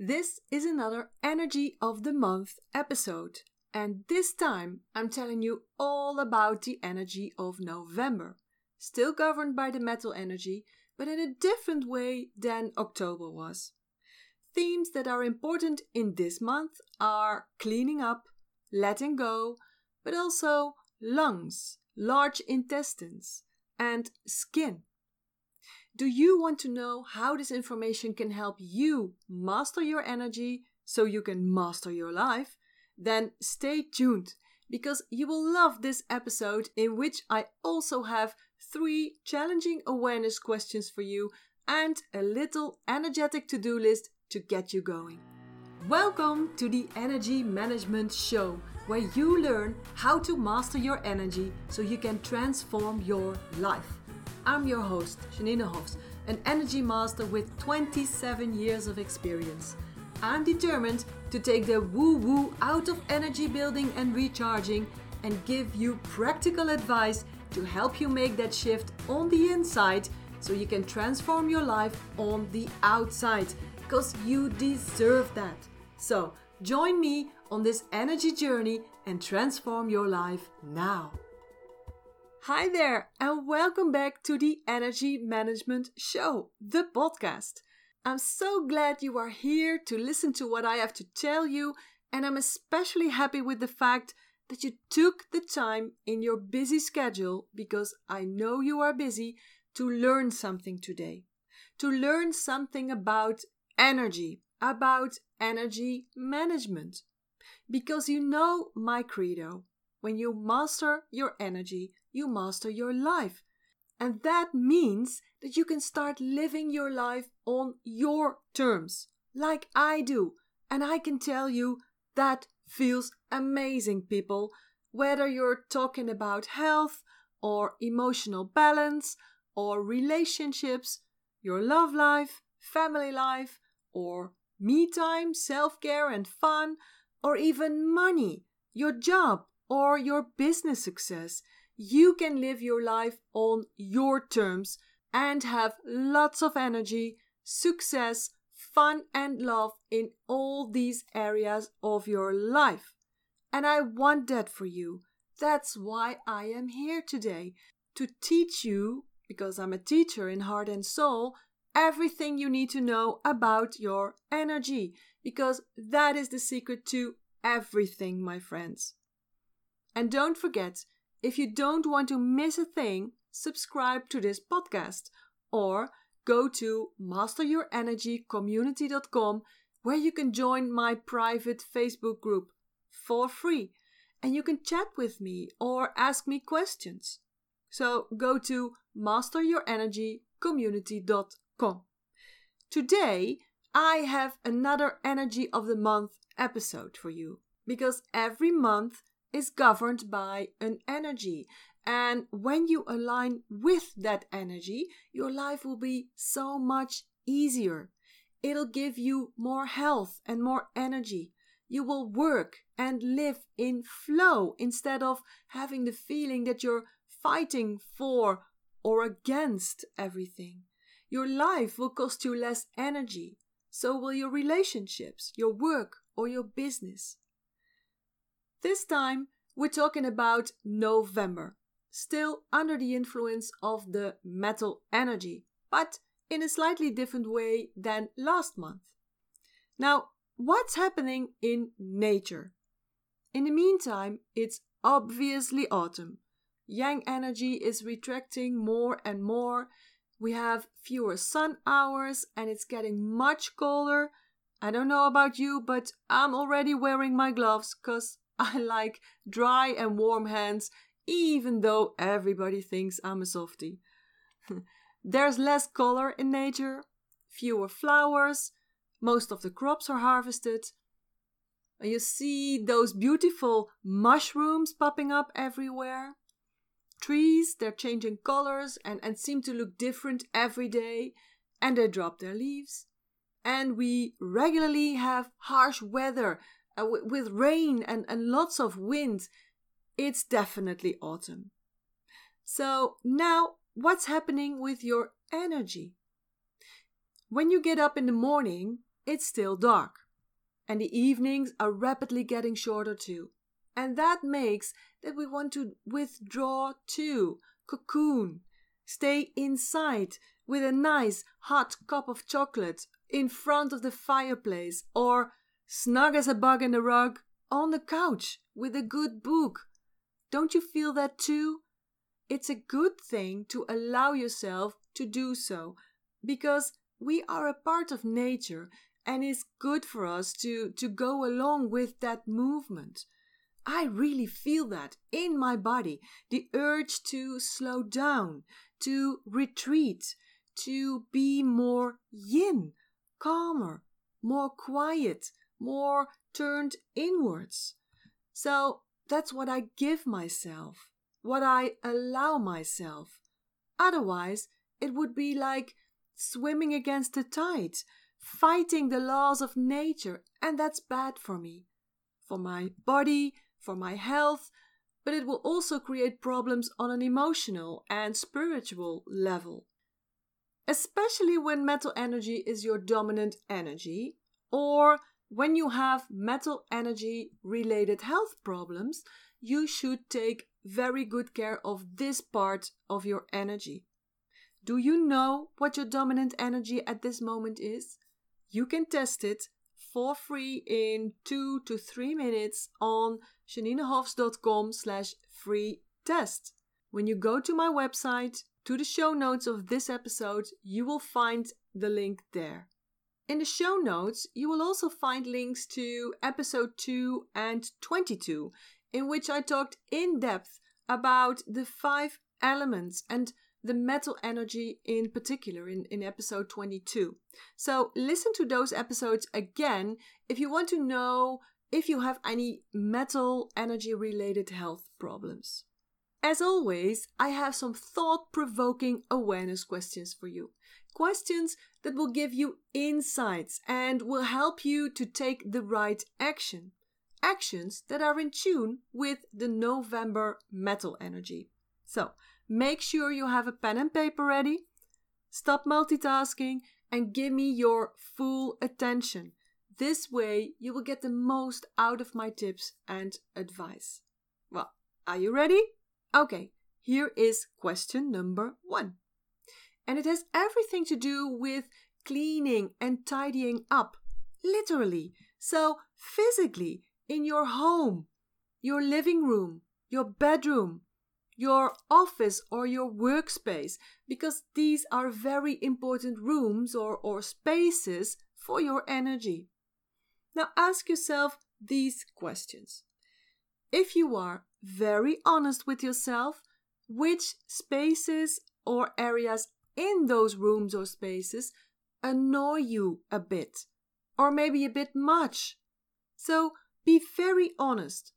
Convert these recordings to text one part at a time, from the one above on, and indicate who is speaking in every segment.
Speaker 1: This is another Energy of the Month episode, and this time I'm telling you all about the energy of November, still governed by the metal energy, but in a different way than October was. Themes that are important in this month are cleaning up, letting go, but also lungs, large intestines, and skin. Do you want to know how this information can help you master your energy so you can master your life? Then stay tuned because you will love this episode in which I also have three challenging awareness questions for you and a little energetic to do list to get you going. Welcome to the Energy Management Show, where you learn how to master your energy so you can transform your life. I'm your host, Janine Hofs, an energy master with 27 years of experience. I'm determined to take the woo woo out of energy building and recharging and give you practical advice to help you make that shift on the inside so you can transform your life on the outside because you deserve that. So, join me on this energy journey and transform your life now. Hi there, and welcome back to the Energy Management Show, the podcast. I'm so glad you are here to listen to what I have to tell you, and I'm especially happy with the fact that you took the time in your busy schedule because I know you are busy to learn something today. To learn something about energy, about energy management. Because you know my credo when you master your energy, you master your life. And that means that you can start living your life on your terms, like I do. And I can tell you that feels amazing, people. Whether you're talking about health or emotional balance or relationships, your love life, family life, or me time, self care, and fun, or even money, your job, or your business success you can live your life on your terms and have lots of energy, success, fun, and love in all these areas of your life. And I want that for you. That's why I am here today to teach you, because I'm a teacher in heart and soul, everything you need to know about your energy, because that is the secret to everything, my friends. And don't forget, if you don't want to miss a thing, subscribe to this podcast or go to masteryourenergycommunity.com where you can join my private Facebook group for free and you can chat with me or ask me questions. So go to masteryourenergycommunity.com. Today, I have another Energy of the Month episode for you because every month is governed by an energy. And when you align with that energy, your life will be so much easier. It'll give you more health and more energy. You will work and live in flow instead of having the feeling that you're fighting for or against everything. Your life will cost you less energy. So will your relationships, your work, or your business. This time, we're talking about November, still under the influence of the metal energy, but in a slightly different way than last month. Now, what's happening in nature? In the meantime, it's obviously autumn. Yang energy is retracting more and more. We have fewer sun hours and it's getting much colder. I don't know about you, but I'm already wearing my gloves because I like dry and warm hands, even though everybody thinks I'm a softie. There's less color in nature, fewer flowers, most of the crops are harvested. You see those beautiful mushrooms popping up everywhere. Trees, they're changing colors and, and seem to look different every day, and they drop their leaves. And we regularly have harsh weather uh, with rain and, and lots of wind, it's definitely autumn. So, now what's happening with your energy? When you get up in the morning, it's still dark. And the evenings are rapidly getting shorter too. And that makes that we want to withdraw too, cocoon, stay inside with a nice hot cup of chocolate in front of the fireplace or snug as a bug in the rug on the couch with a good book. Don't you feel that too? It's a good thing to allow yourself to do so because we are a part of nature and it's good for us to, to go along with that movement. I really feel that in my body the urge to slow down, to retreat, to be more yin, calmer, more quiet, more turned inwards. So that's what I give myself, what I allow myself. Otherwise, it would be like swimming against the tide, fighting the laws of nature, and that's bad for me, for my body, for my health, but it will also create problems on an emotional and spiritual level. Especially when metal energy is your dominant energy, or when you have metal energy related health problems, you should take very good care of this part of your energy. Do you know what your dominant energy at this moment is? You can test it for free in two to three minutes on janinehofs.com slash free test. When you go to my website, to the show notes of this episode, you will find the link there. In the show notes, you will also find links to episode 2 and 22, in which I talked in depth about the five elements and the metal energy in particular in, in episode 22. So listen to those episodes again if you want to know if you have any metal energy related health problems. As always, I have some thought provoking awareness questions for you. Questions that will give you insights and will help you to take the right action. Actions that are in tune with the November metal energy. So, Make sure you have a pen and paper ready. Stop multitasking and give me your full attention. This way, you will get the most out of my tips and advice. Well, are you ready? Okay, here is question number one. And it has everything to do with cleaning and tidying up, literally. So, physically, in your home, your living room, your bedroom, your office or your workspace because these are very important rooms or, or spaces for your energy. Now ask yourself these questions. If you are very honest with yourself, which spaces or areas in those rooms or spaces annoy you a bit, or maybe a bit much? So be very honest.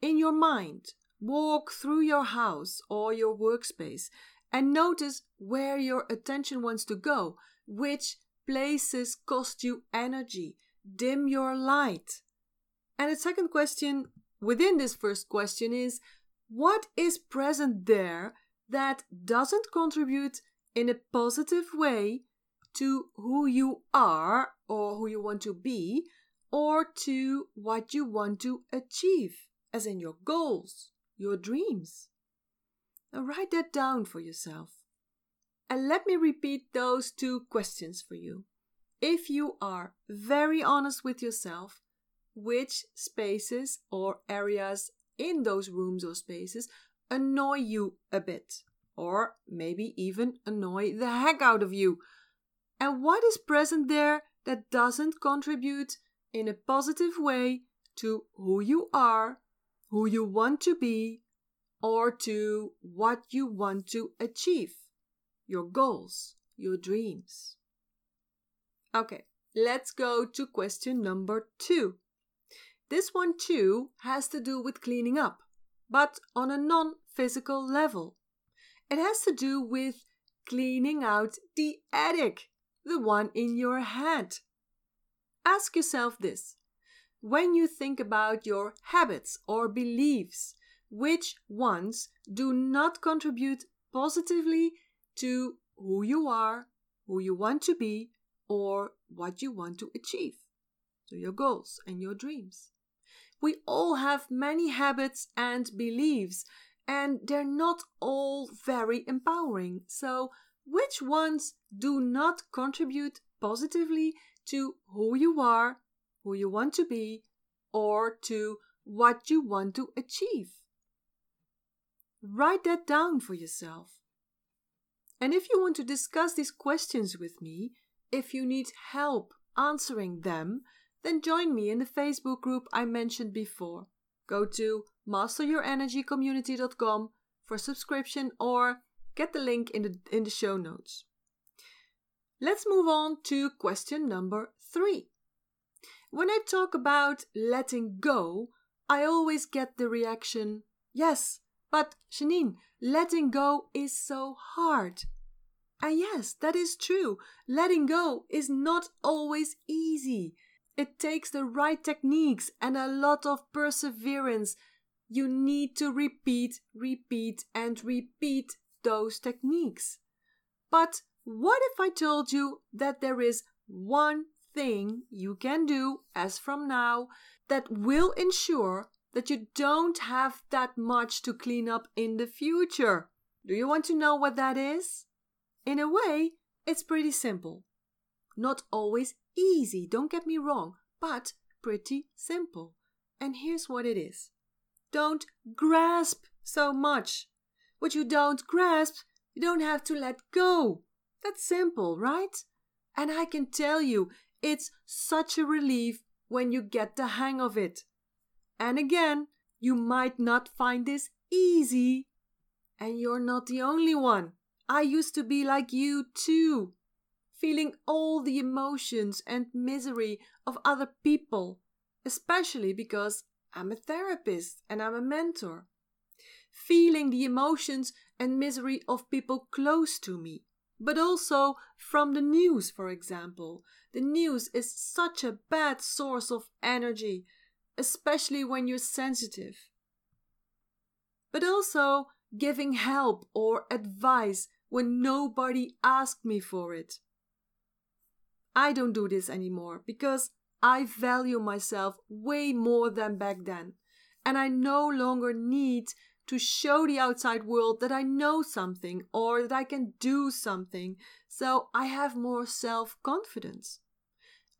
Speaker 1: In your mind, Walk through your house or your workspace and notice where your attention wants to go, which places cost you energy, dim your light. And the second question within this first question is what is present there that doesn't contribute in a positive way to who you are or who you want to be or to what you want to achieve, as in your goals? your dreams. Now write that down for yourself. And let me repeat those two questions for you. If you are very honest with yourself, which spaces or areas in those rooms or spaces annoy you a bit, or maybe even annoy the heck out of you? And what is present there that doesn't contribute in a positive way to who you are who you want to be, or to what you want to achieve, your goals, your dreams. Okay, let's go to question number two. This one too has to do with cleaning up, but on a non physical level. It has to do with cleaning out the attic, the one in your head. Ask yourself this when you think about your habits or beliefs, which ones do not contribute positively to who you are, who you want to be, or what you want to achieve. So, your goals and your dreams. We all have many habits and beliefs, and they're not all very empowering. So, which ones do not contribute positively to who you are, who you want to be, or to what you want to achieve? Write that down for yourself. And if you want to discuss these questions with me, if you need help answering them, then join me in the Facebook group I mentioned before. Go to masteryourenergycommunity.com for subscription or get the link in the, in the show notes. Let's move on to question number three. When I talk about letting go, I always get the reaction, yes, but Janine, letting go is so hard. And yes, that is true. Letting go is not always easy. It takes the right techniques and a lot of perseverance. You need to repeat, repeat, and repeat those techniques. But what if I told you that there is one thing you can do as from now that will ensure that you don't have that much to clean up in the future? Do you want to know what that is? In a way, it's pretty simple. Not always easy, don't get me wrong, but pretty simple. And here's what it is don't grasp so much. What you don't grasp, you don't have to let go. That's simple, right? And I can tell you, it's such a relief when you get the hang of it. And again, you might not find this easy. And you're not the only one. I used to be like you too, feeling all the emotions and misery of other people, especially because I'm a therapist and I'm a mentor. Feeling the emotions and misery of people close to me, but also from the news, for example. The news is such a bad source of energy, especially when you're sensitive. But also giving help or advice when nobody asked me for it. I don't do this anymore because I value myself way more than back then, and I no longer need to show the outside world that I know something or that I can do something, so I have more self confidence.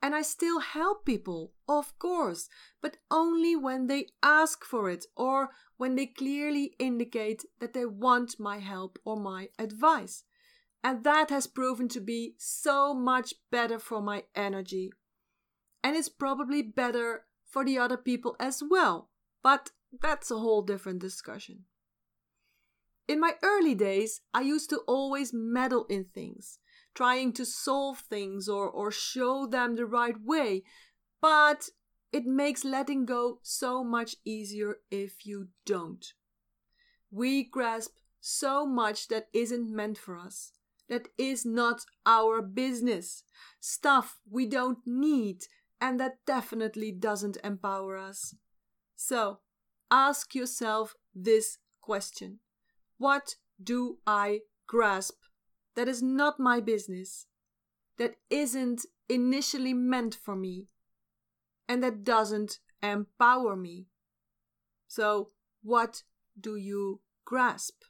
Speaker 1: And I still help people, of course, but only when they ask for it or when they clearly indicate that they want my help or my advice. And that has proven to be so much better for my energy. And it's probably better for the other people as well, but that's a whole different discussion. In my early days, I used to always meddle in things, trying to solve things or, or show them the right way, but it makes letting go so much easier if you don't. We grasp so much that isn't meant for us, that is not our business, stuff we don't need, and that definitely doesn't empower us. So, ask yourself this question What do I grasp that is not my business, that isn't initially meant for me? and that doesn't empower me. So, what do you grasp?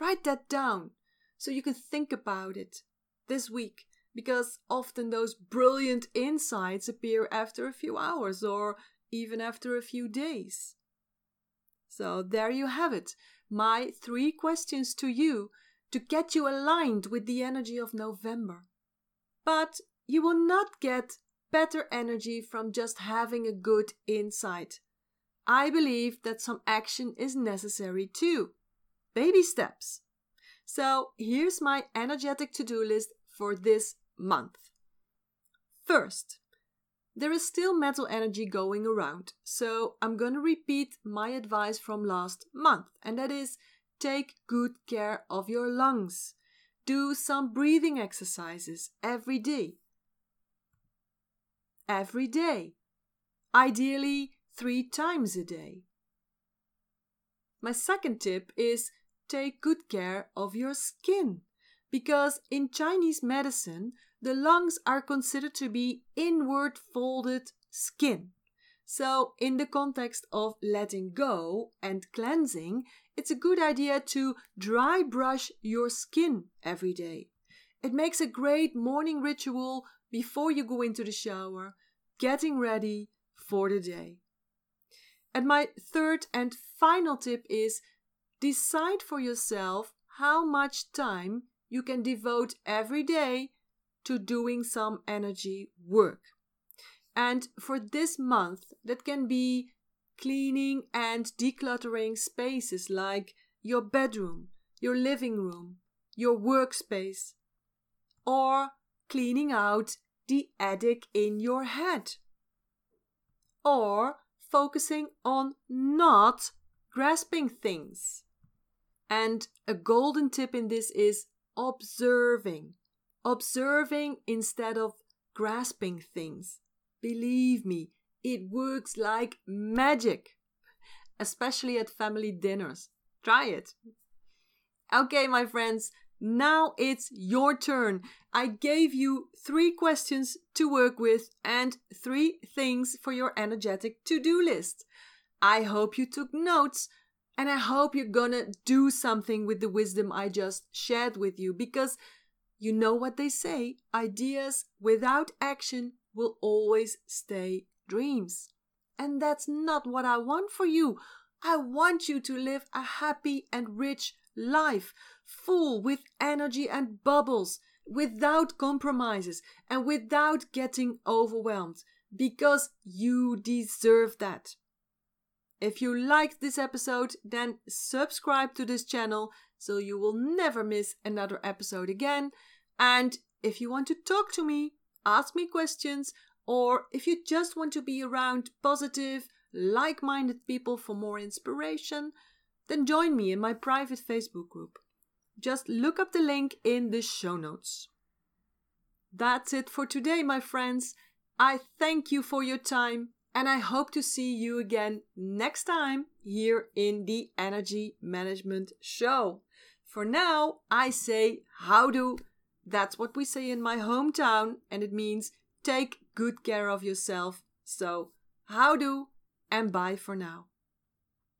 Speaker 1: Write that down so you can think about it this week because often those brilliant insights appear after a few hours or even after a few days. So, there you have it my three questions to you to get you aligned with the energy of November. But you will not get better energy from just having a good insight. I believe that some action is necessary too. Baby steps. So here's my energetic to do list for this month. First, there is still metal energy going around, so I'm going to repeat my advice from last month, and that is take good care of your lungs. Do some breathing exercises every day every day, ideally three times a day. My second tip is take good care of your skin because in Chinese medicine, the lungs are considered to be inward folded skin. So, in the context of letting go and cleansing, it's a good idea to dry brush your skin every day. It makes a great morning ritual before you go into the shower, getting ready for the day. And my third and final tip is decide for yourself how much time you can devote every day to doing some energy work. And for this month, that can be cleaning and decluttering spaces like your bedroom, your living room, your workspace, or cleaning out the attic in your head, or focusing on not grasping things. And a golden tip in this is observing. Observing instead of grasping things. Believe me, it works like magic, especially at family dinners. Try it. Okay, my friends, now it's your turn. I gave you three questions to work with and three things for your energetic to do list. I hope you took notes and I hope you're gonna do something with the wisdom I just shared with you because you know what they say ideas without action will always stay dreams. And that's not what I want for you. I want you to live a happy and rich life, full with energy and bubbles, without compromises and without getting overwhelmed, because you deserve that. If you liked this episode, then subscribe to this channel so you will never miss another episode again. And if you want to talk to me, ask me questions, or if you just want to be around positive, like minded people for more inspiration, then join me in my private Facebook group. Just look up the link in the show notes. That's it for today, my friends. I thank you for your time and I hope to see you again next time here in the Energy Management Show. For now, I say houdoe? That's what we say in my hometown, and it means take good care of yourself. So, houdoe? and bye for now.